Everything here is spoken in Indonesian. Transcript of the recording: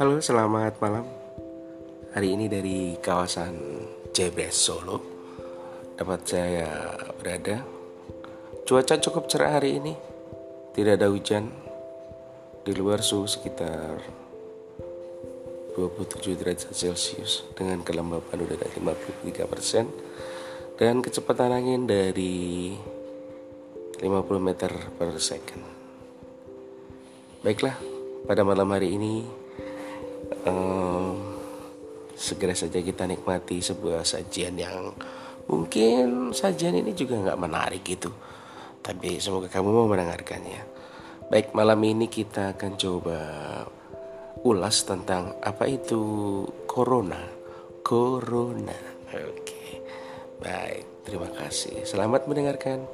Halo, selamat malam. Hari ini dari kawasan Jebres Solo tempat saya berada. Cuaca cukup cerah hari ini. Tidak ada hujan. Di luar suhu sekitar 27 derajat Celcius dengan kelembapan udara 53% dan kecepatan angin dari 50 meter per second. Baiklah, pada malam hari ini um, segera saja kita nikmati sebuah sajian yang mungkin sajian ini juga nggak menarik gitu. Tapi semoga kamu mau mendengarkannya. Baik malam ini kita akan coba ulas tentang apa itu corona. Corona. Oke. Baik terima kasih. Selamat mendengarkan